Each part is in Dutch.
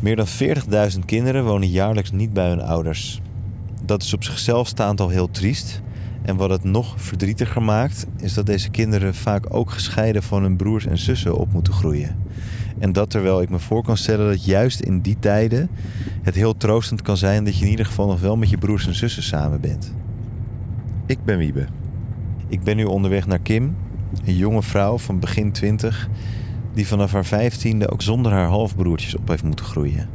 Meer dan 40.000 kinderen wonen jaarlijks niet bij hun ouders. Dat is op zichzelf staand al heel triest. En wat het nog verdrietiger maakt, is dat deze kinderen vaak ook gescheiden van hun broers en zussen op moeten groeien. En dat terwijl ik me voor kan stellen dat juist in die tijden het heel troostend kan zijn dat je in ieder geval nog wel met je broers en zussen samen bent. Ik ben Wiebe. Ik ben nu onderweg naar Kim, een jonge vrouw van begin 20 die vanaf haar vijftiende ook zonder haar halfbroertjes op heeft moeten groeien.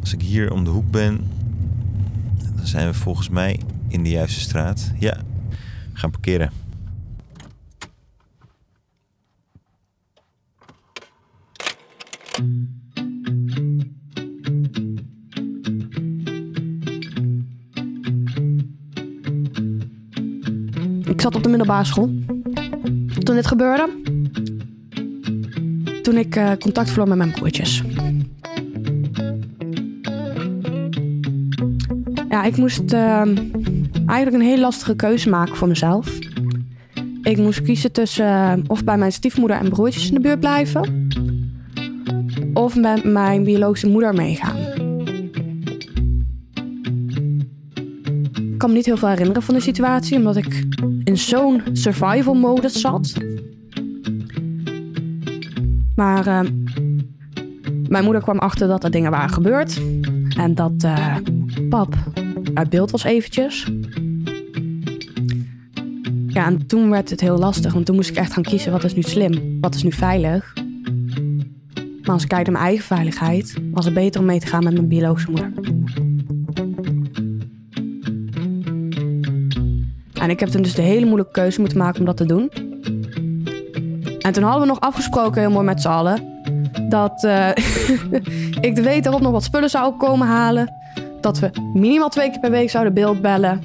Als ik hier om de hoek ben, dan zijn we volgens mij in de juiste straat. Ja, gaan parkeren. Ik zat op de middelbare school. Toen dit gebeurde. Toen ik eh, contact verloor met mijn broertjes. Ja, ik moest eh, eigenlijk een hele lastige keuze maken voor mezelf. Ik moest kiezen tussen eh, of bij mijn stiefmoeder en broertjes in de buurt blijven. Of met mijn biologische moeder meegaan. Ik kan me niet heel veel herinneren van de situatie, omdat ik in zo'n survival modus zat. Maar eh, mijn moeder kwam achter dat er dingen waren gebeurd. En dat eh, pap uit beeld was eventjes. Ja, en toen werd het heel lastig, want toen moest ik echt gaan kiezen wat is nu slim, wat is nu veilig. Maar als ik kijk naar mijn eigen veiligheid, was het beter om mee te gaan met mijn biologische moeder. En ik heb toen dus de hele moeilijke keuze moeten maken om dat te doen. En toen hadden we nog afgesproken, heel mooi met z'n allen, dat eh, ik de week daarop nog wat spullen zou komen halen. Dat we minimaal twee keer per week zouden beeld bellen.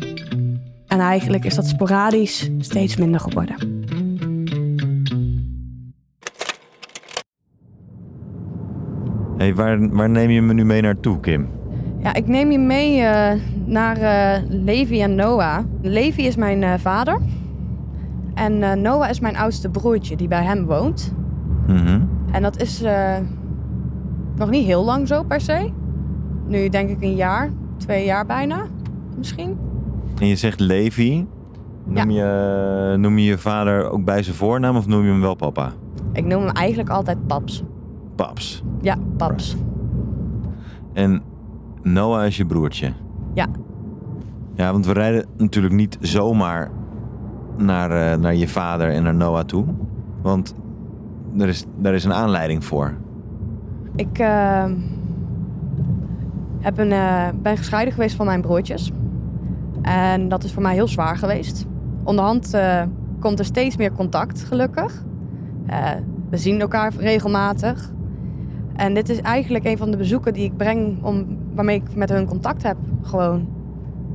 En eigenlijk is dat sporadisch steeds minder geworden. Hey, waar, waar neem je me nu mee naartoe, Kim? Ja, ik neem je mee eh, naar eh, Levi en Noah. Levi is mijn eh, vader. En eh, Noah is mijn oudste broertje die bij hem woont. Mhm. En dat is eh, nog niet heel lang zo per se. Nu denk ik een jaar, twee jaar bijna, misschien. En je zegt Levi. Noem, je, noem je je vader ook bij zijn voornaam of noem je hem wel papa? Ik noem hem eigenlijk altijd Paps. Paps. Ja, Paps. En Noah is je broertje. Ja. Ja, want we rijden natuurlijk niet zomaar naar, eh, naar je vader en naar Noah toe. Want er is, daar is een aanleiding voor. Ik eh, heb een, eh, ben gescheiden geweest van mijn broertjes. En dat is voor mij heel zwaar geweest. Onderhand eh, komt er steeds meer contact, gelukkig. We zien elkaar regelmatig. En dit is eigenlijk een van de bezoeken die ik breng om, waarmee ik met hun contact heb. Gewoon.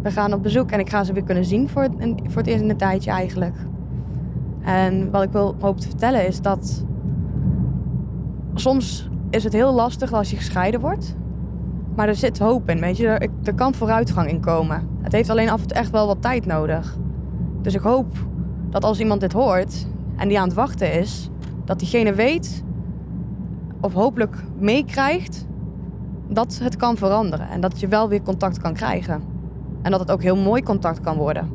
We gaan op bezoek en ik ga ze weer kunnen zien voor, een, voor het eerst in een tijdje eigenlijk. En wat ik wil hoop te vertellen is dat soms is het heel lastig als je gescheiden wordt. Maar er zit hoop in, weet je. Er kan vooruitgang in komen. Het heeft alleen af en toe echt wel wat tijd nodig. Dus ik hoop dat als iemand dit hoort en die aan het wachten is, dat diegene weet of hopelijk meekrijgt dat het kan veranderen. En dat je wel weer contact kan krijgen. En dat het ook heel mooi contact kan worden.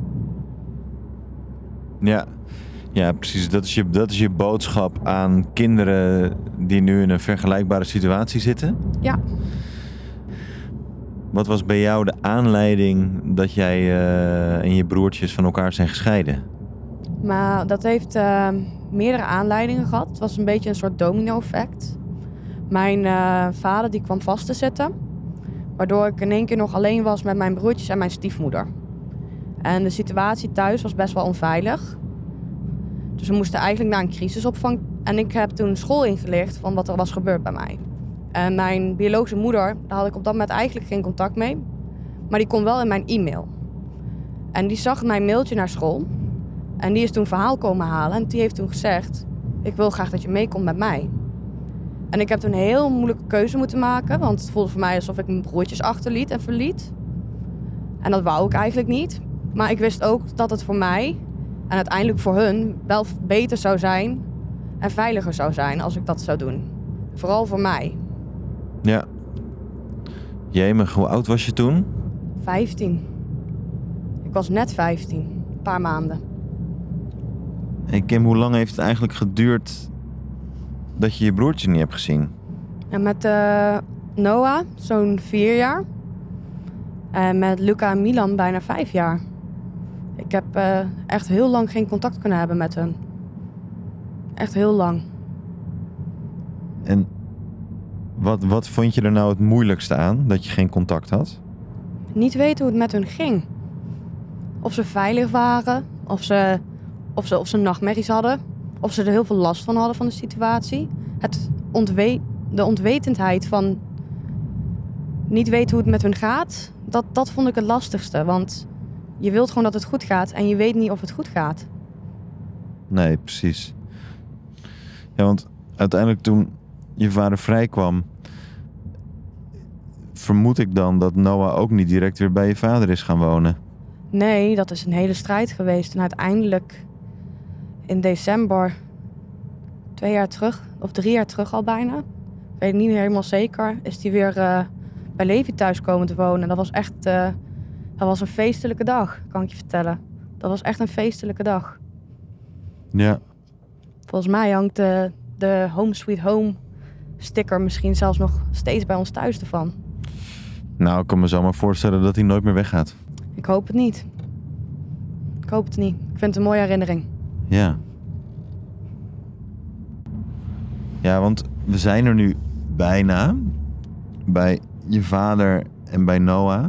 Ja, ja precies. Dat is, je, dat is je boodschap aan kinderen die nu in een vergelijkbare situatie zitten. Ja. Wat was bij jou de aanleiding dat jij eh, en je broertjes van elkaar zijn gescheiden? Maar dat heeft eh, meerdere aanleidingen gehad. Het was een beetje een soort domino-effect. Mijn eh, vader die kwam vast te zitten. Waardoor ik in één keer nog alleen was met mijn broertjes en mijn stiefmoeder. En de situatie thuis was best wel onveilig. Dus we moesten eigenlijk naar een crisisopvang. En ik heb toen school ingelicht van wat er was gebeurd bij mij. En mijn biologische moeder, daar had ik op dat moment eigenlijk geen contact mee. Maar die kon wel in mijn e-mail. En die zag mijn mailtje naar school. En die is toen verhaal komen halen. En die heeft toen gezegd: Ik wil graag dat je meekomt met mij. En ik heb toen een heel moeilijke keuze moeten maken. Want het voelde voor mij alsof ik mijn broertjes achterliet en verliet. En dat wou ik eigenlijk niet. Maar ik wist ook dat het voor mij en uiteindelijk voor hun wel beter zou zijn en veiliger zou zijn als ik dat zou doen. Vooral voor mij. Ja. Jemig, hoe oud was je toen? 15. Ik was net 15. Een paar maanden. Hey Kim, hoe lang heeft het eigenlijk geduurd dat je je broertje niet hebt gezien? En met eh, Noah zo'n vier jaar. En met Luca en Milan bijna vijf jaar. Ik heb eh, echt heel lang geen contact kunnen hebben met hun. Echt heel lang. En wat, wat vond je er nou het moeilijkste aan dat je geen contact had? Niet weten hoe het met hun ging. Of ze veilig waren, of ze, of ze, of ze nachtmerries hadden, of ze er heel veel last van hadden van de situatie. Het ontwe de ontwetendheid van niet weten hoe het met hun gaat, dat, dat vond ik het lastigste. Want je wilt gewoon dat het goed gaat en je weet niet of het goed gaat. Nee, precies. Ja, want uiteindelijk toen je vader vrijkwam, vermoed ik dan dat Noah ook niet direct weer bij je vader is gaan wonen. Nee, dat is een hele strijd geweest. En uiteindelijk in december, twee jaar terug, of drie jaar terug al bijna, weet ik niet meer helemaal zeker, is hij weer uh, bij Levi thuis komen te wonen. En dat was echt uh, dat was een feestelijke dag, kan ik je vertellen. Dat was echt een feestelijke dag. Ja. Volgens mij hangt de, de Home Sweet Home sticker misschien zelfs nog steeds bij ons thuis ervan. Nou, ik kan me zo maar voorstellen dat hij nooit meer weggaat. Ik hoop het niet. Ik hoop het niet. Ik vind het een mooie herinnering. Ja. Ja, want we zijn er nu bijna bij je vader en bij Noah.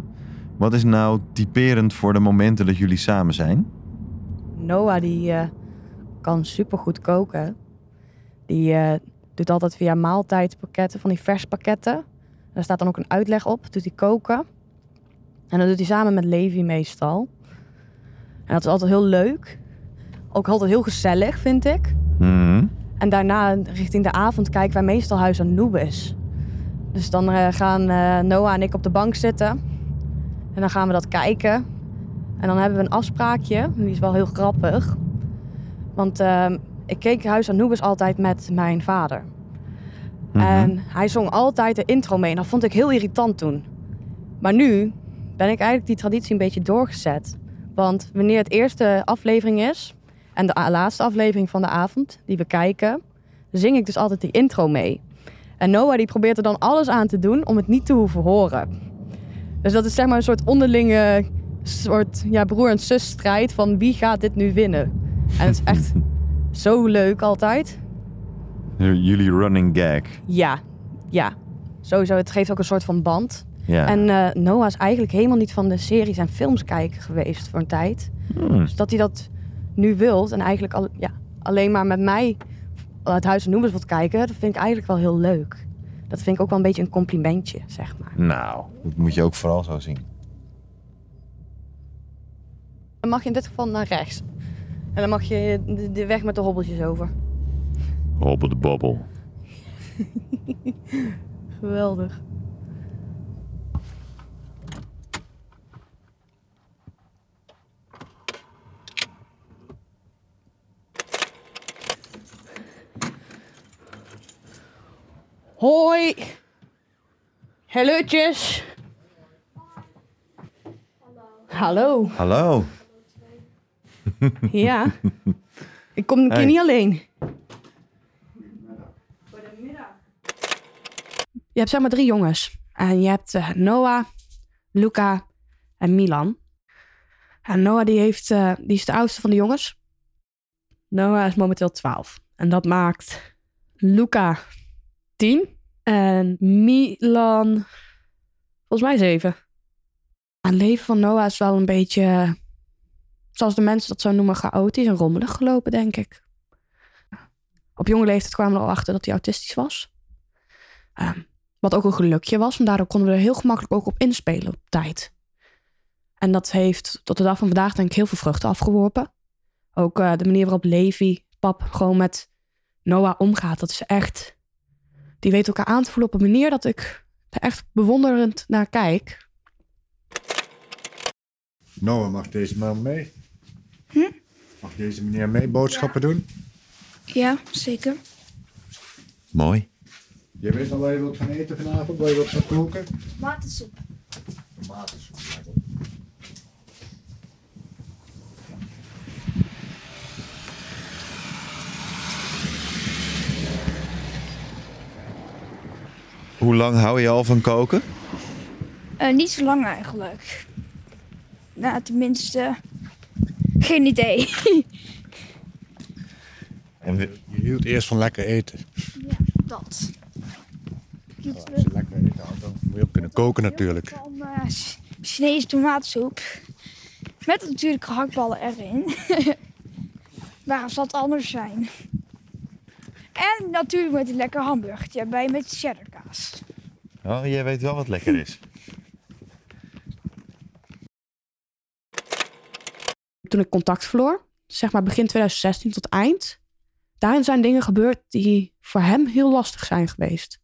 Wat is nou typerend voor de momenten dat jullie samen zijn? Noah die uh, kan supergoed koken. Die uh, doet altijd via maaltijdpakketten, van die verspakketten. Daar staat dan ook een uitleg op, doet hij koken. En dat doet hij samen met Levi meestal. En dat is altijd heel leuk. Ook altijd heel gezellig, vind ik. Mm En daarna, richting de avond, kijken wij meestal Huis aan Noebes. Dus dan uh, gaan uh, Noah en ik op de bank zitten. En dan gaan we dat kijken. En dan hebben we een afspraakje. Die is wel heel grappig. Want uh, ik keek Huis aan Noebes altijd met mijn vader. Mhm. En hij zong altijd de intro mee. En dat vond ik heel irritant toen. Maar nu ben ik eigenlijk die traditie een beetje doorgezet. Want wanneer het eerste aflevering is en de laatste aflevering van de avond die we kijken, zing ik dus altijd die intro mee. En Noah die probeert er dan alles aan te doen om het niet te hoeven horen. Dus dat is zeg maar een soort onderlinge soort ja, broer en zus strijd van wie gaat dit nu winnen. En het is echt zo leuk altijd. Jullie running gag. Ja, ja. Sowieso, het geeft ook een soort van band. Ja. En uh, Noah is eigenlijk helemaal niet van de series en films kijken geweest voor een tijd. Hmm. Dus dat hij dat nu wilt en eigenlijk al, ja, alleen maar met mij het Huis en Noemers wilt kijken, dat vind ik eigenlijk wel heel leuk. Dat vind ik ook wel een beetje een complimentje, zeg maar. Nou, dat moet je ook vooral zo zien. Dan mag je in dit geval naar rechts. En dan mag je de, de weg met de hobbeltjes over. Hobbel de bobbel. Geweldig. Hoi. Hallootjes. Hallo. Hallo. Ja. Ik kom een keer Hey. niet alleen. Je hebt zeg maar drie jongens. En je hebt eh, Noah, Luca en Milan. En Noah die, heeft, eh, die is de oudste van de jongens. Noah is momenteel 12. En dat maakt Luca 10. En Milan volgens mij 7. Het leven van Noah is wel een beetje, zoals de mensen dat zo noemen, chaotisch en rommelig gelopen, denk ik. Op jonge leeftijd kwamen we al achter dat hij autistisch was. Ehm, wat ook een gelukje was, want daardoor konden we er heel gemakkelijk ook op inspelen op tijd. En dat heeft tot de dag van vandaag denk ik heel veel vruchten afgeworpen. Ook eh, de manier waarop Levi, pap, gewoon met Noah omgaat, dat is echt... Die weet elkaar aan te voelen op een manier dat ik er echt bewonderend naar kijk. Noah, mag deze man mee? Mag deze meneer mee boodschappen doen? Ja, zeker. Mooi. Je weet al waar je wilt gaan eten vanavond, waar je wilt gaan koken? Tomatensoep. Tomatensoep. Hoe lang hou je al van koken? Eh, niet zo lang eigenlijk. Nou, tenminste, geen idee. En we- Je hield eerst van lekker eten. ja, dat. Als je lekker eten houdt, dan moet je ook kunnen koken natuurlijk. Van eh, Ch- Chinese tomatensoep. Met natuurlijk gehaktballen erin. Waarom zal het anders zijn? En natuurlijk met een lekker hamburgertje erbij met cheddarkaas. Oh, jij weet wel wat lekker is. Toen ik contact verloor, zeg maar begin 2016 tot eind, daarin zijn dingen gebeurd die voor hem heel lastig zijn geweest.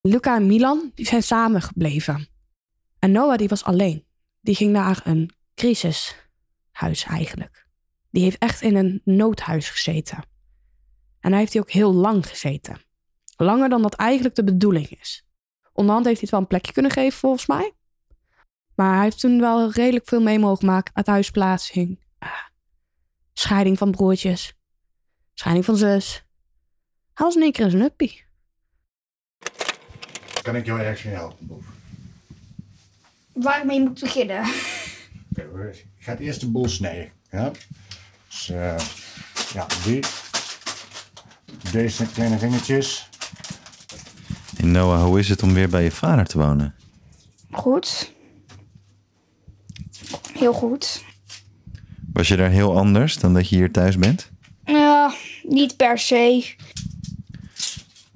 Luca en Milan die zijn samen gebleven. En Noah die was alleen. Die ging naar een crisishuis eigenlijk. Die heeft echt in een noodhuis gezeten. En hij heeft hier ook heel lang gezeten. Langer dan dat eigenlijk de bedoeling is. Onderhand heeft hij het wel een plekje kunnen geven volgens mij. Maar hij heeft toen wel redelijk veel mee mogen maken. Uit huisplaatsing. eh, scheiding van broertjes. Scheiding van zus. Hij was in één keer in zijn uppie. Kan ik jou ergens mee helpen, Boef? Waarmee moet ik beginnen? Oké, ik ga het eerst de boel snijden. Ja? Dus, eh, ja, die. Deze kleine vingertjes. En Noah, hoe is het om weer bij je vader te wonen? Goed. Heel goed. Was je daar heel anders dan dat je hier thuis bent? Ja, niet per se.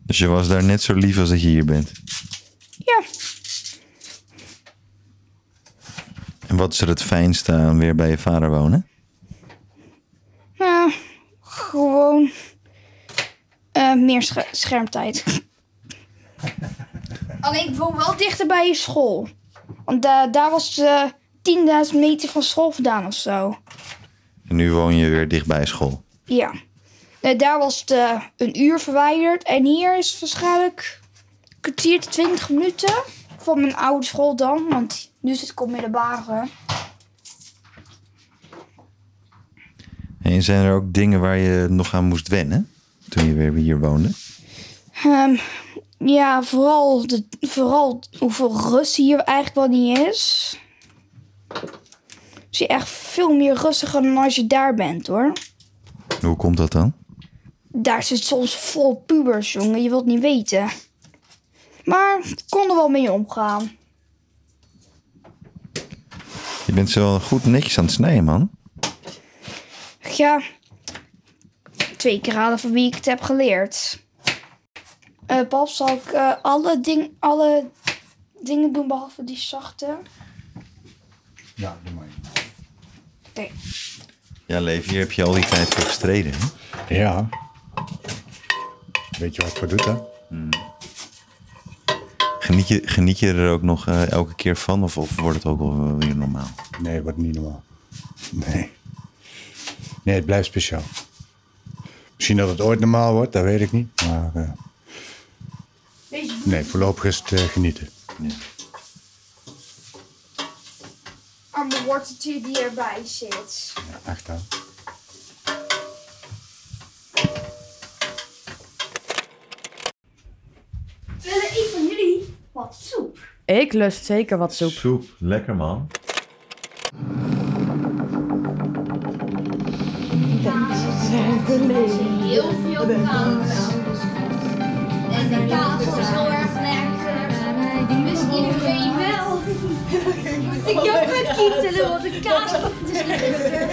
Dus je was daar net zo lief als dat je hier bent. Ja, En wat is er het fijnste aan weer bij je vader wonen? ja gewoon eh, meer sche- schermtijd. Alleen ik woon wel dichter bij je school. Want da- daar was de 10.000 meter van school vandaan of zo. En nu woon je weer dicht bij school. Ja. Nee, daar was het eh, een uur verwijderd. En hier is waarschijnlijk een kwartier tot 20 minuten. Van mijn oude school dan. Want nu zit ik op middelbare. En zijn er ook dingen waar je nog aan moest wennen toen je weer hier woonde? Ehm, ja, vooral, de, vooral hoeveel rust hier eigenlijk wel niet is. Is je echt veel meer rustiger dan als je daar bent hoor. Hoe komt dat dan? Daar zit soms vol pubers, jongen. Je wilt niet weten. Maar ik kon er wel mee omgaan. Je bent zo goed netjes aan het snijden, man. Ja, twee keer raden van wie ik het heb geleerd. Eh pap, zal ik eh, alle, ding, alle dingen doen behalve die zachte? Ja, doe maar. Oké. Ja, Leef, hier heb je al die tijd voor gestreden. Hè? Ja. Weet je wat het voor doet, hè? Geniet, je, geniet je er ook nog eh, elke keer van? Of, of wordt het ook wel weer normaal? Nee, wordt niet normaal. Nee. Nee, het blijft speciaal. Misschien dat het ooit normaal wordt, dat weet ik niet. Maar Deze nee, voorlopig is het eh, genieten. arme worteltje die erbij zit. Ja, echt aan. Willen een van jullie wat soep? Ik lust zeker wat soep. Soep, lekker man. Heel veel kaas. En de kaas is heel erg lekker. Die wist iedereen wel. Ik heb het kietelen, want de kaasland is lekkerder.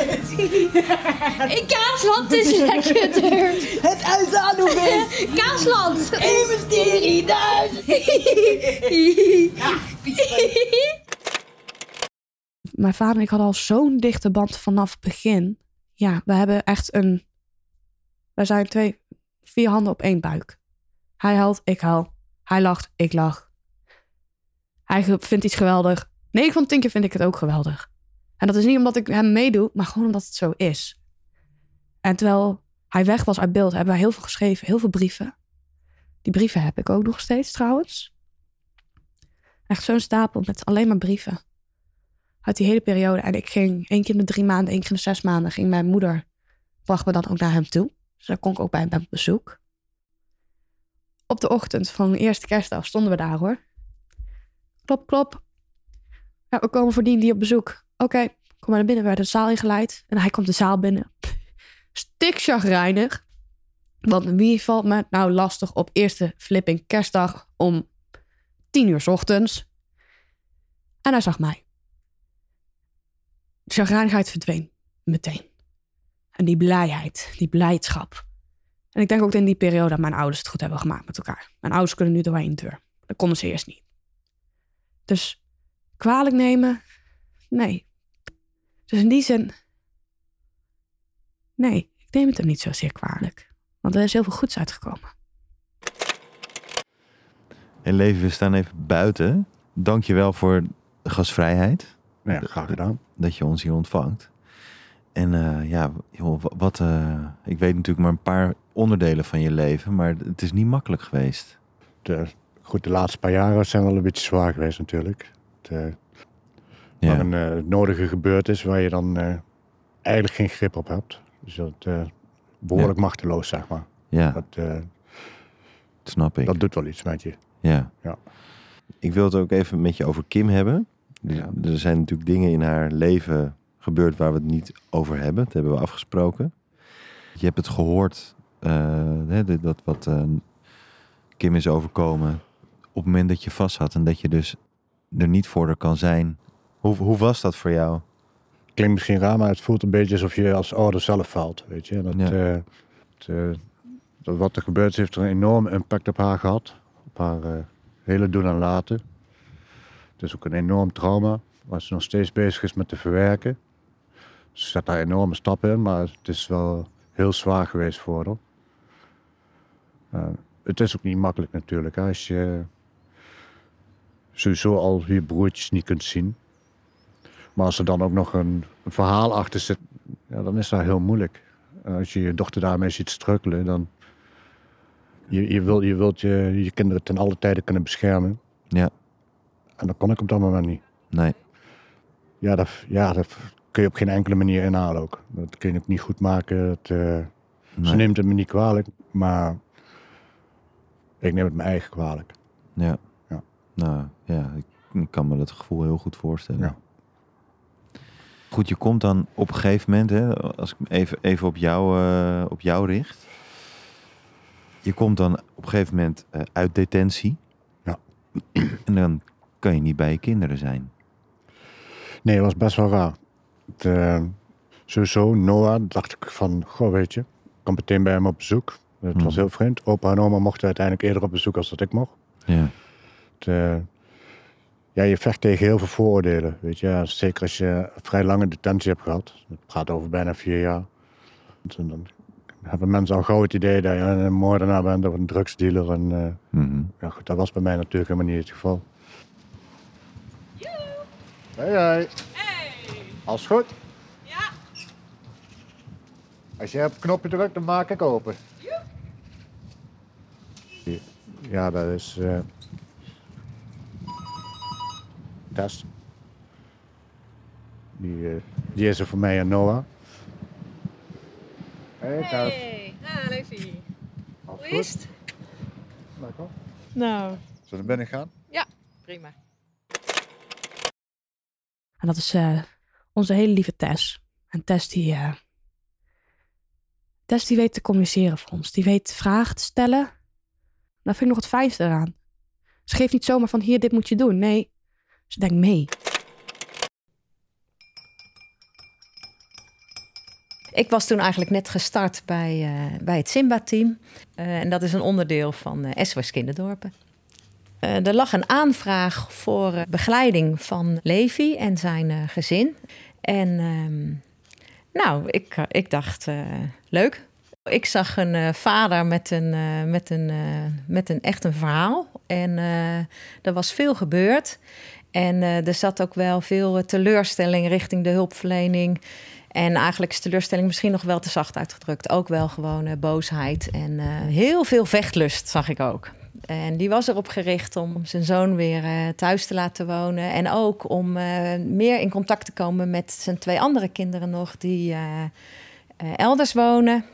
Een kaasland is lekkerder. Het uitzaaien Kaasland. Investerie duizend. Mijn vader en ik hadden al zo'n dichte band vanaf het begin. Ja, we hebben echt een... We zijn twee, vier handen op één buik. Hij huilt, ik huil. Hij lacht, ik lach. Hij vindt iets geweldig. 9 van 10 keer vind ik het ook geweldig. En dat is niet omdat ik hem meedoe, maar gewoon omdat het zo is. En terwijl hij weg was uit beeld, hebben wij heel veel geschreven, heel veel brieven. Die brieven heb ik ook nog steeds trouwens. Echt zo'n stapel met alleen maar brieven. Uit die hele periode. En ik ging één keer in de drie maanden, één keer in de zes maanden... ging mijn moeder, bracht me dan ook naar hem toe. Dus daar kon ik ook bij hem op bezoek. Op de ochtend van de eerste kerstdag stonden we daar hoor. Klop, klop. We komen voor die die op bezoek. Oké, kom maar naar binnen. We werden de zaal ingeleid. En hij komt de zaal binnen. Stik chagrijnig. Want wie valt me nou lastig op eerste flipping kerstdag om tien uur ochtends? En hij zag mij. De chagrijnigheid verdween. Meteen. En die blijheid, die blijdschap. En ik denk ook in die periode dat mijn ouders het goed hebben gemaakt met elkaar. Mijn ouders kunnen nu door één deur. Dat konden ze eerst niet. Dus kwalijk nemen? Nee. Dus in die zin. Nee, ik neem het hem niet zozeer kwalijk. Want er is heel veel goeds uitgekomen. En Levi, we staan even buiten. Dank je wel voor de gasvrijheid. Nou ja, graag gedaan. Dat je ons hier ontvangt. En eh, ja, joh, wa- wat, eh, ik weet natuurlijk maar een paar onderdelen van je leven, maar het is niet makkelijk geweest. De, goed, de laatste paar jaren zijn wel een beetje zwaar geweest natuurlijk. Het, eh, Ja, Waar een eh, nodige gebeurd is waar je dan eh, eigenlijk geen grip op hebt. Dus dat eh, behoorlijk machteloos, zeg maar. ja Dat, eh, dat snap ik. dat doet wel iets met je. Ja. Ja. Ik wil het ook even met je over Kim hebben. Ja. Er zijn natuurlijk dingen in haar leven gebeurd waar we het niet over hebben. Dat hebben we afgesproken. Je hebt het gehoord, eh, dat wat eh, Kim is overkomen. Op het moment dat je vast had en dat je dus er niet voor kan zijn. Hoe, hoe was dat voor jou? Klinkt misschien raar, maar het voelt een beetje alsof je als ouder zelf valt. Weet je? Dat, Ja. eh, het, dat wat er gebeurd is, heeft er een enorme impact op haar gehad. Op haar hele doen en laten. Het is ook een enorm trauma, waar ze nog steeds bezig is met te verwerken. Ze zet daar enorme stappen in, maar het is wel heel zwaar geweest voor haar. Eh, het is ook niet makkelijk natuurlijk, hè, als je sowieso al je broertjes niet kunt zien. Maar als er dan ook nog een, verhaal achter zit, ja, dan is dat heel moeilijk. Als je je dochter daarmee ziet strukkelen, dan... Je, je, wil, je wilt je, je kinderen ten alle tijde kunnen beschermen. Ja. En dat kon ik op dat moment niet. Nee. Ja, dat, ja, dat kun je op geen enkele manier inhalen ook. Dat kun je ook niet goed maken. Dat, eh, Ze nee. neemt het me niet kwalijk, maar ik neem het me eigen kwalijk. Ja. Ja. Nou ja, ik, ik kan me dat gevoel heel goed voorstellen. Ja. Goed, je komt dan op een gegeven moment, hè, als ik me even, even op, jou, eh, op jou richt. Je komt dan op een gegeven moment eh, uit detentie. Ja. En dan kan je niet bij je kinderen zijn. Nee, het was best wel raar. Eh, sowieso, Noah, dacht ik van, goh, weet je, ik kwam meteen bij hem op bezoek. Het Hmm. was heel vreemd. Opa en oma mochten uiteindelijk eerder op bezoek als dat ik mocht. Ja. Het, eh, ja, je vecht tegen heel veel vooroordelen, weet je. Ja, zeker als je vrij lange detentie hebt gehad. Het gaat over bijna vier jaar. Dan, dan hebben mensen al gauw het idee dat je een moordenaar bent of een drugsdealer. En eh, Mhm. ja, goed, dat was bij mij natuurlijk helemaal niet het geval. Hey, hey. Alles goed? Ja. Als jij op het knopje drukt, dan maak ik open. Ja, dat is. eh Tess. Die, eh, die is er voor mij en Noah. Hey, Tess. Hey, ah, Levi. Alles Hoe is het? Lekker. Nou, Zullen we naar binnen gaan? prima. En dat is eh, onze hele lieve Tess. En Tess die, eh, Tess die weet te communiceren voor ons. Die weet vragen te stellen. Dat vind ik nog het fijnste eraan. Ze geeft niet zomaar van hier, dit moet je doen. Nee, ze denkt mee. Ik was toen eigenlijk net gestart bij, eh, bij het Simba-team. Eh, en dat is een onderdeel van eh SOS Kinderdorpen. Eh, er lag een aanvraag voor eh, begeleiding van Levi en zijn eh, gezin. En ehm, nou, ik, ik dacht, leuk. Ik zag een vader met een, met, een, met een echt een verhaal. En er was veel gebeurd. En er zat ook wel veel teleurstelling richting de hulpverlening. En eigenlijk is teleurstelling misschien nog wel te zacht uitgedrukt. Ook wel gewoon boosheid en heel veel vechtlust zag ik ook. En die was erop gericht om zijn zoon weer eh, thuis te laten wonen. En ook om eh, meer in contact te komen met zijn twee andere kinderen nog die eh, elders wonen.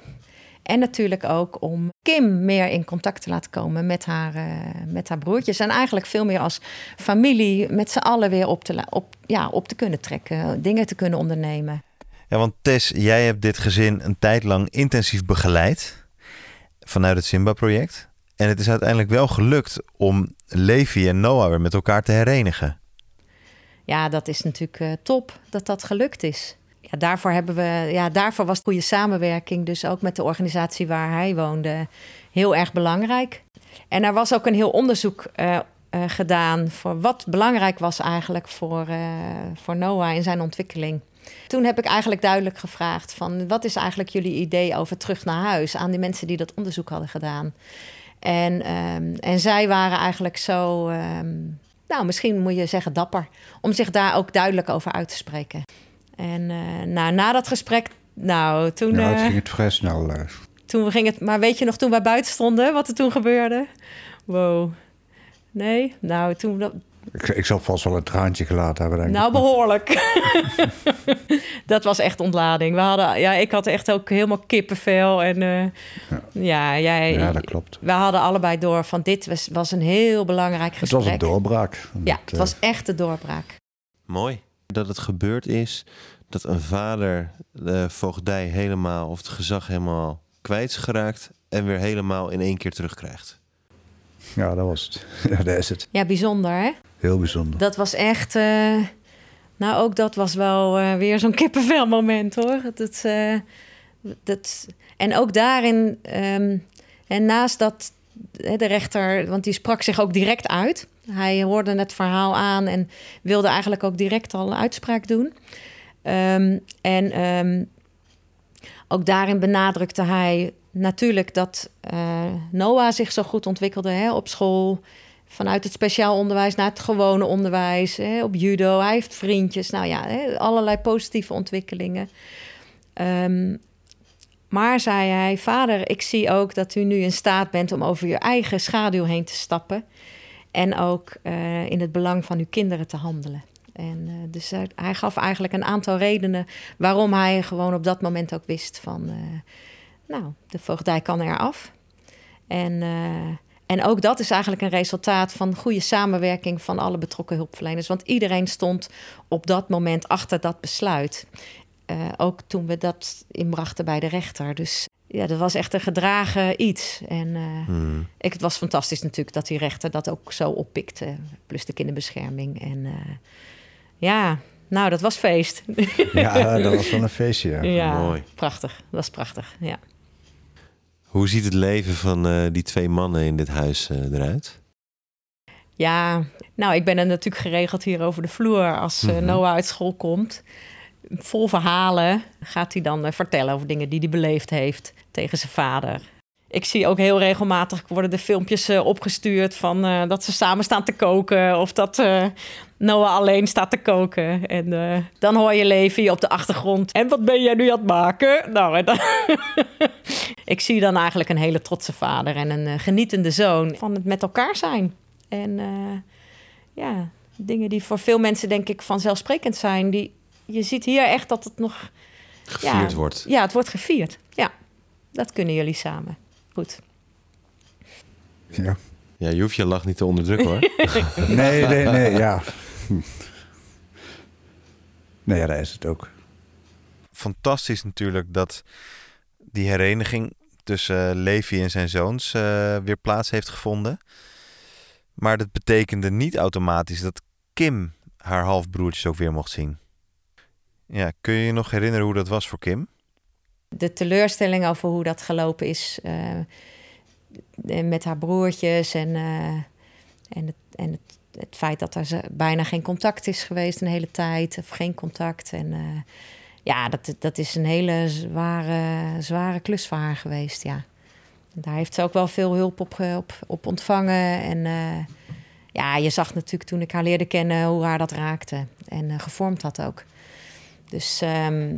En natuurlijk ook om Kim meer in contact te laten komen met haar, met haar broertjes. En eigenlijk veel meer als familie met z'n allen weer op te, op, ja, op te kunnen trekken. Dingen te kunnen ondernemen. Ja, want Tess, jij hebt dit gezin een tijd lang intensief begeleid vanuit het Simba-project. En het is uiteindelijk wel gelukt om Levi en Noah weer met elkaar te herenigen. Ja, dat is natuurlijk eh, top dat dat gelukt is. Ja, daarvoor, hebben we, ja, daarvoor was goede samenwerking, dus ook met de organisatie waar hij woonde, heel erg belangrijk. En er was ook een heel onderzoek eh, eh, gedaan voor wat belangrijk was eigenlijk voor, voor Noah in zijn ontwikkeling. Toen heb ik eigenlijk duidelijk gevraagd van wat is eigenlijk jullie idee over terug naar huis aan die mensen die dat onderzoek hadden gedaan. En, ehm, en zij waren eigenlijk zo, ehm, nou misschien moet je zeggen dapper, om zich daar ook duidelijk over uit te spreken. En eh, nou, na dat gesprek, nou toen, eh, het ging het vrij snel. eh. toen ging het, maar weet je nog toen wij buiten stonden, wat er toen gebeurde? Wow. Nee, nou toen, ik, ik zal vast wel een traantje gelaten hebben, denk ik. nou behoorlijk. dat was echt ontlading. We hadden, ja, ik had echt ook helemaal kippenvel en eh, ja. jij, Ja, dat klopt. we hadden allebei door van dit was, was een heel belangrijk Het gesprek. was een doorbraak. Ja, het eh, was echt de doorbraak. Mooi. Dat het gebeurd is dat een vader de voogdij helemaal of het gezag helemaal kwijt is geraakt en weer helemaal in één keer terugkrijgt. Ja, dat was het. Ja, dat is het. Ja, bijzonder hè? Heel bijzonder. Dat was echt. eh, nou, ook dat was wel eh, weer zo'n kippenvel moment hoor. Dat, eh, dat, en ook daarin. ehm, en naast dat de rechter, want die sprak zich ook direct uit. Hij hoorde het verhaal aan en wilde eigenlijk ook direct al een uitspraak doen. Ehm, en ehm, ook daarin benadrukte hij natuurlijk dat eh, Noah zich zo goed ontwikkelde hè, op school. Vanuit het speciaal onderwijs naar het gewone onderwijs. Hè, op judo. Hij heeft vriendjes. Nou ja, hè, allerlei positieve ontwikkelingen. Ehm, maar zei hij, vader, ik zie ook dat u nu in staat bent om over je eigen schaduw heen te stappen. En ook eh, in het belang van uw kinderen te handelen. En eh, dus hij, gaf eigenlijk een aantal redenen waarom hij gewoon op dat moment ook wist van, nou, de voogdij kan eraf. En, eh, en ook dat is eigenlijk een resultaat van goede samenwerking van alle betrokken hulpverleners. Want iedereen stond op dat moment achter dat besluit. Eh, ook toen we dat inbrachten bij de rechter. Dus ja, dat was echt een gedragen iets. En eh, Hmm. ik, het was fantastisch natuurlijk dat die rechter dat ook zo oppikte. Plus de kinderbescherming. En eh, ja, nou, dat was feest. Ja, dat was wel een feestje. Ja. ja, mooi. prachtig. Dat was prachtig, ja. Hoe ziet het leven van eh, die twee mannen in dit huis eh, eruit? Ja, nou, ik ben er natuurlijk geregeld hier over de vloer als eh, Mhm. Noah uit school komt. Vol verhalen gaat hij dan vertellen over dingen die hij beleefd heeft tegen zijn vader. Ik zie ook heel regelmatig worden de filmpjes eh, opgestuurd van eh, dat ze samen staan te koken of dat eh, Noah alleen staat te koken. En dan hoor je Levi op de achtergrond. En wat ben jij nu aan het maken? Nou, en dan ik zie dan eigenlijk een hele trotse vader en een genietende zoon van het met elkaar zijn. En ja, dingen die voor veel mensen denk ik vanzelfsprekend zijn. Die, je ziet hier echt dat het nog... Gevierd ja, wordt. Ja, het wordt gevierd. Ja, dat kunnen jullie samen. Goed. Ja. Ja, je hoeft je lach niet te onderdrukken hoor. Nee, nee, nee, ja. Nee, ja, dat is het ook. Fantastisch natuurlijk dat die hereniging tussen eh, Levi en zijn zoons eh, weer plaats heeft gevonden. Maar dat betekende niet automatisch dat Kim haar halfbroertjes ook weer mocht zien. Ja, kun je je nog herinneren hoe dat was voor Kim? De teleurstelling over hoe dat gelopen is eh, met haar broertjes en, eh, en, het, en het, het feit dat er bijna geen contact is geweest een hele tijd, of geen contact. En eh, ja, dat, dat is een hele zware, zware klus voor haar geweest, ja. Daar heeft ze ook wel veel hulp op, op, op ontvangen. En eh, ja, je zag natuurlijk toen ik haar leerde kennen hoe haar dat raakte. En eh, gevormd had ook. Dus ehm,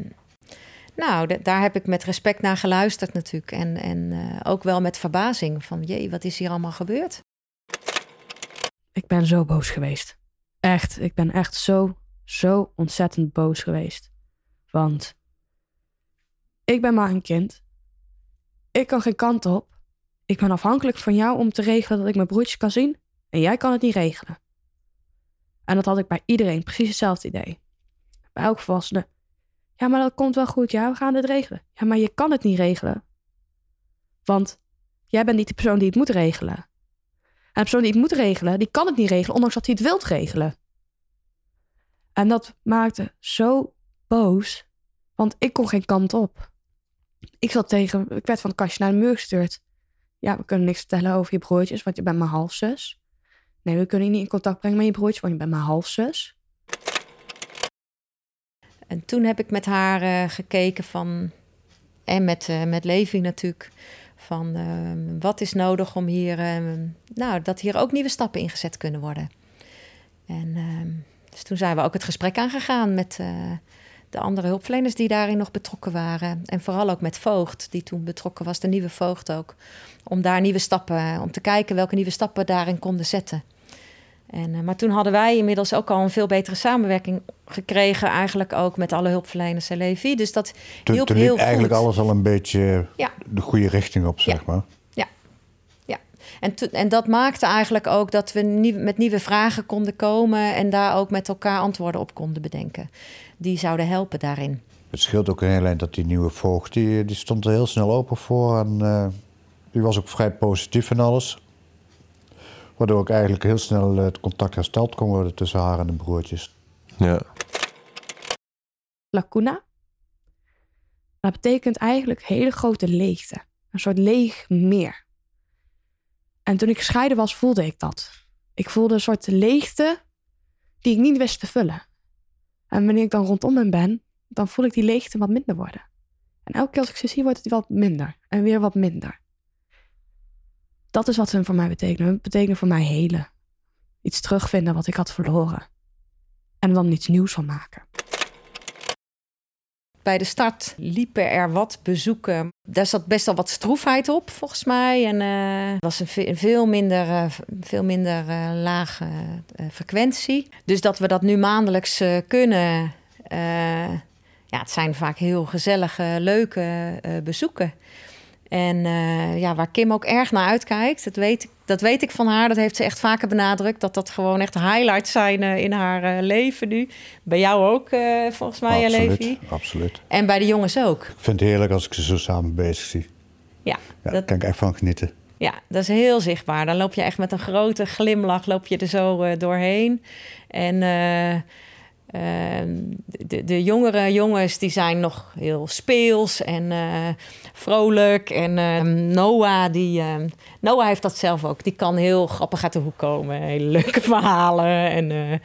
Nou, daar heb ik met respect naar geluisterd natuurlijk. En, en eh, ook wel met verbazing van, jee, wat is hier allemaal gebeurd? Ik ben zo boos geweest. Echt, ik ben echt zo, zo ontzettend boos geweest. Want ik ben maar een kind. Ik kan geen kant op. Ik ben afhankelijk van jou om te regelen dat ik mijn broertjes kan zien. En jij kan het niet regelen. En dat had ik bij iedereen, precies hetzelfde idee. Bij elke volwassene. Ja, maar dat komt wel goed. Ja, we gaan dit regelen. Ja, maar je kan het niet regelen. Want jij bent niet de persoon die het moet regelen. En de persoon die het moet regelen, die kan het niet regelen, ondanks dat hij het wilt regelen. En dat maakte zo boos, want ik kon geen kant op. Ik zat tegen, ik werd van het kastje naar de muur gestuurd. Ja, we kunnen niks vertellen over je broertjes, want je bent maar halfzus. Nee, we kunnen je niet in contact brengen met je broertje, want je bent maar halfzus. En toen heb ik met haar eh, gekeken van, en met, eh, met Levi natuurlijk, van ehm, wat is nodig om hier, ehm, nou, dat hier ook nieuwe stappen ingezet kunnen worden. En ehm, dus toen zijn we ook het gesprek aangegaan met eh, de andere hulpverleners die daarin nog betrokken waren. En vooral ook met Voogd, die toen betrokken was, de nieuwe Voogd ook. Om daar nieuwe stappen, om te kijken welke nieuwe stappen daarin konden zetten. En, eh, maar toen hadden wij inmiddels ook al een veel betere samenwerking gekregen, eigenlijk ook met alle hulpverleners en Levi. Dus dat Toen, hielp toen heel liep eigenlijk goed. alles al een beetje Ja. de goede richting op, zeg maar. En, to- en dat maakte eigenlijk ook dat we met nieuwe vragen konden komen en daar ook met elkaar antwoorden op konden bedenken. Die zouden helpen daarin. Het scheelt ook een heel eind dat die nieuwe voogd, die, die stond er heel snel open voor. En eh, die was ook vrij positief en alles. Waardoor ook eigenlijk heel snel eh, het contact hersteld kon worden tussen haar en de broertjes. Ja. lacuna. Dat betekent eigenlijk hele grote leegte. Een soort leeg meer. En toen ik gescheiden was, voelde ik dat. Ik voelde een soort leegte die ik niet wist te vullen. En wanneer ik dan rondom hem ben, dan voel ik die leegte wat minder worden. En elke keer als ik ze zie, wordt het wat minder. En weer wat minder. Dat is wat ze voor mij betekenen. Hun betekenen voor mij helen. Iets terugvinden wat ik had verloren. En dan iets nieuws van maken. Bij de start liepen er wat bezoeken. Daar zat best wel wat stroefheid op, volgens mij. En het was een, ve- een veel minder, eh, veel minder eh, lage frequentie. Dus dat we dat nu maandelijks kunnen. ja, het zijn vaak heel gezellige, leuke bezoeken. En eh, ja, waar Kim ook erg naar uitkijkt, dat weet, ik, dat weet ik van haar. Dat heeft ze echt vaker benadrukt. Dat dat gewoon echt highlights zijn eh, in haar eh, leven nu. Bij jou ook, volgens mij, Levi. absoluut, absoluut. En bij de jongens ook. Ik vind het heerlijk als ik ze zo samen bezig zie. Ja, Ja, daar dat, kan ik echt van genieten. ja, dat is heel zichtbaar. Dan loop je echt met een grote glimlach loop je er zo doorheen. En de, de jongere jongens die zijn nog heel speels en eh, vrolijk. En eh, Noah, die, eh, Noah heeft dat zelf ook. Die kan heel grappig uit de hoek komen. Hele leuke verhalen. En eh,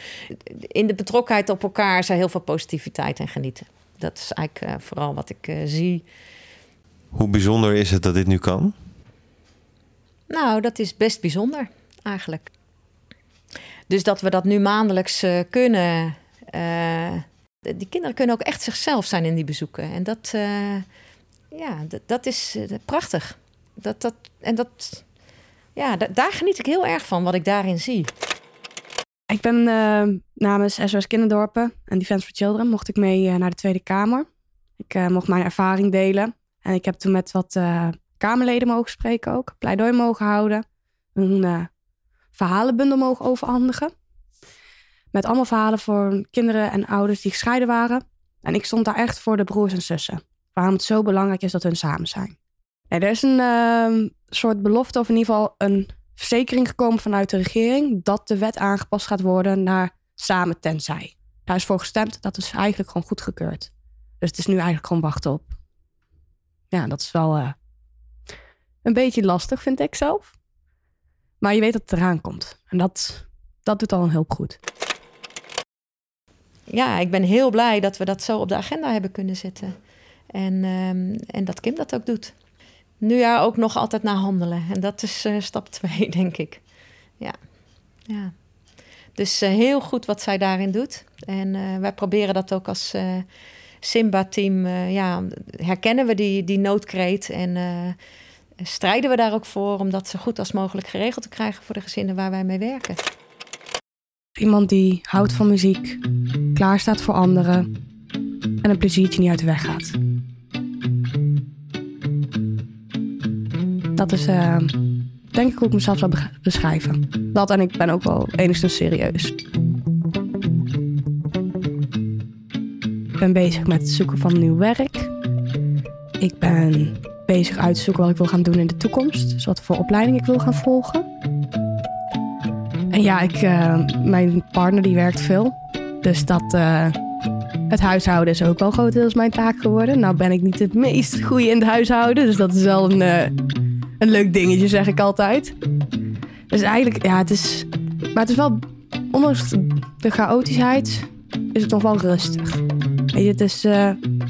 in de betrokkenheid op elkaar is er heel veel positiviteit en genieten. Dat is eigenlijk eh, vooral wat ik zie. Hoe bijzonder is het dat dit nu kan? Nou, dat is best bijzonder eigenlijk. Dus dat we dat nu maandelijks kunnen. Eh, die kinderen kunnen ook echt zichzelf zijn in die bezoeken. En dat, eh, ja, dat, is eh, prachtig. Dat, dat, en dat, ja, da- daar geniet ik heel erg van, wat ik daarin zie. Ik ben namens SOS Kinderdorpen en Defense for Children mocht ik mee naar de Tweede Kamer. Ik mocht mijn ervaring delen. En ik heb toen met wat Kamerleden mogen spreken ook. Pleidooi mogen houden. Een verhalenbundel mogen overhandigen. Met allemaal verhalen voor kinderen en ouders die gescheiden waren. En ik stond daar echt voor de broers en zussen. Waarom het zo belangrijk is dat hun samen zijn. Er is een eh, soort belofte, of in ieder geval een verzekering gekomen vanuit de regering dat de wet aangepast gaat worden naar samen tenzij. Daar is voor gestemd, dat is eigenlijk gewoon goedgekeurd. Dus het is nu eigenlijk gewoon wachten op. Ja, dat is wel eh, een beetje lastig, vind ik zelf. Maar je weet dat het eraan komt. En dat, dat doet al een hulp goed. Ja, ik ben heel blij dat we dat zo op de agenda hebben kunnen zetten. En, ehm, en dat Kim dat ook doet. Nu ja, ook nog altijd naar handelen. En dat is eh, stap twee, denk ik. Ja. ja. Dus eh, heel goed wat zij daarin doet. En eh, wij proberen dat ook als Simba-team ja, herkennen we die, die noodkreet en strijden we daar ook voor om dat zo goed als mogelijk geregeld te krijgen voor de gezinnen waar wij mee werken. Iemand die houdt van muziek, klaar staat voor anderen en een pleziertje niet uit de weg gaat. Dat is eh, denk ik hoe ik mezelf zou be- beschrijven. Dat en ik ben ook wel enigszins serieus. Ik ben bezig met het zoeken van nieuw werk. Ik ben bezig uit te zoeken wat ik wil gaan doen in de toekomst. Dus wat voor opleiding ik wil gaan volgen. En ja, ik, eh, mijn partner die werkt veel. Dus dat, eh, het huishouden is ook wel grotendeels mijn taak geworden. Nou ben ik niet het meest goede in het huishouden. Dus dat is wel een, eh, een leuk dingetje, zeg ik altijd. Dus eigenlijk, ja, het is... Maar het is wel, ondanks de chaotischheid, is het nog wel rustig. Weet je, het is...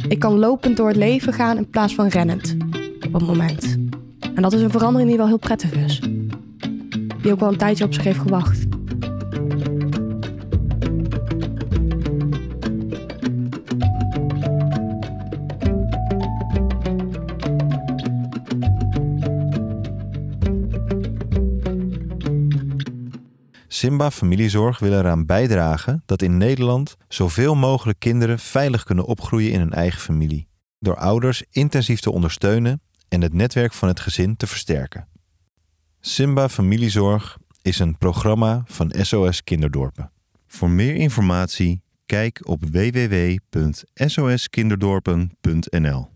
ik kan lopend door het leven gaan in plaats van rennend. Op het moment. En dat is een verandering die wel heel prettig is. Die ook wel een tijdje op zich heeft gewacht. Simba Familiezorg wil eraan bijdragen dat in Nederland zoveel mogelijk kinderen veilig kunnen opgroeien in hun eigen familie. Door ouders intensief te ondersteunen en het netwerk van het gezin te versterken. Simba Familiezorg is een programma van SOS Kinderdorpen. Voor meer informatie kijk op www.soskinderdorpen.nl.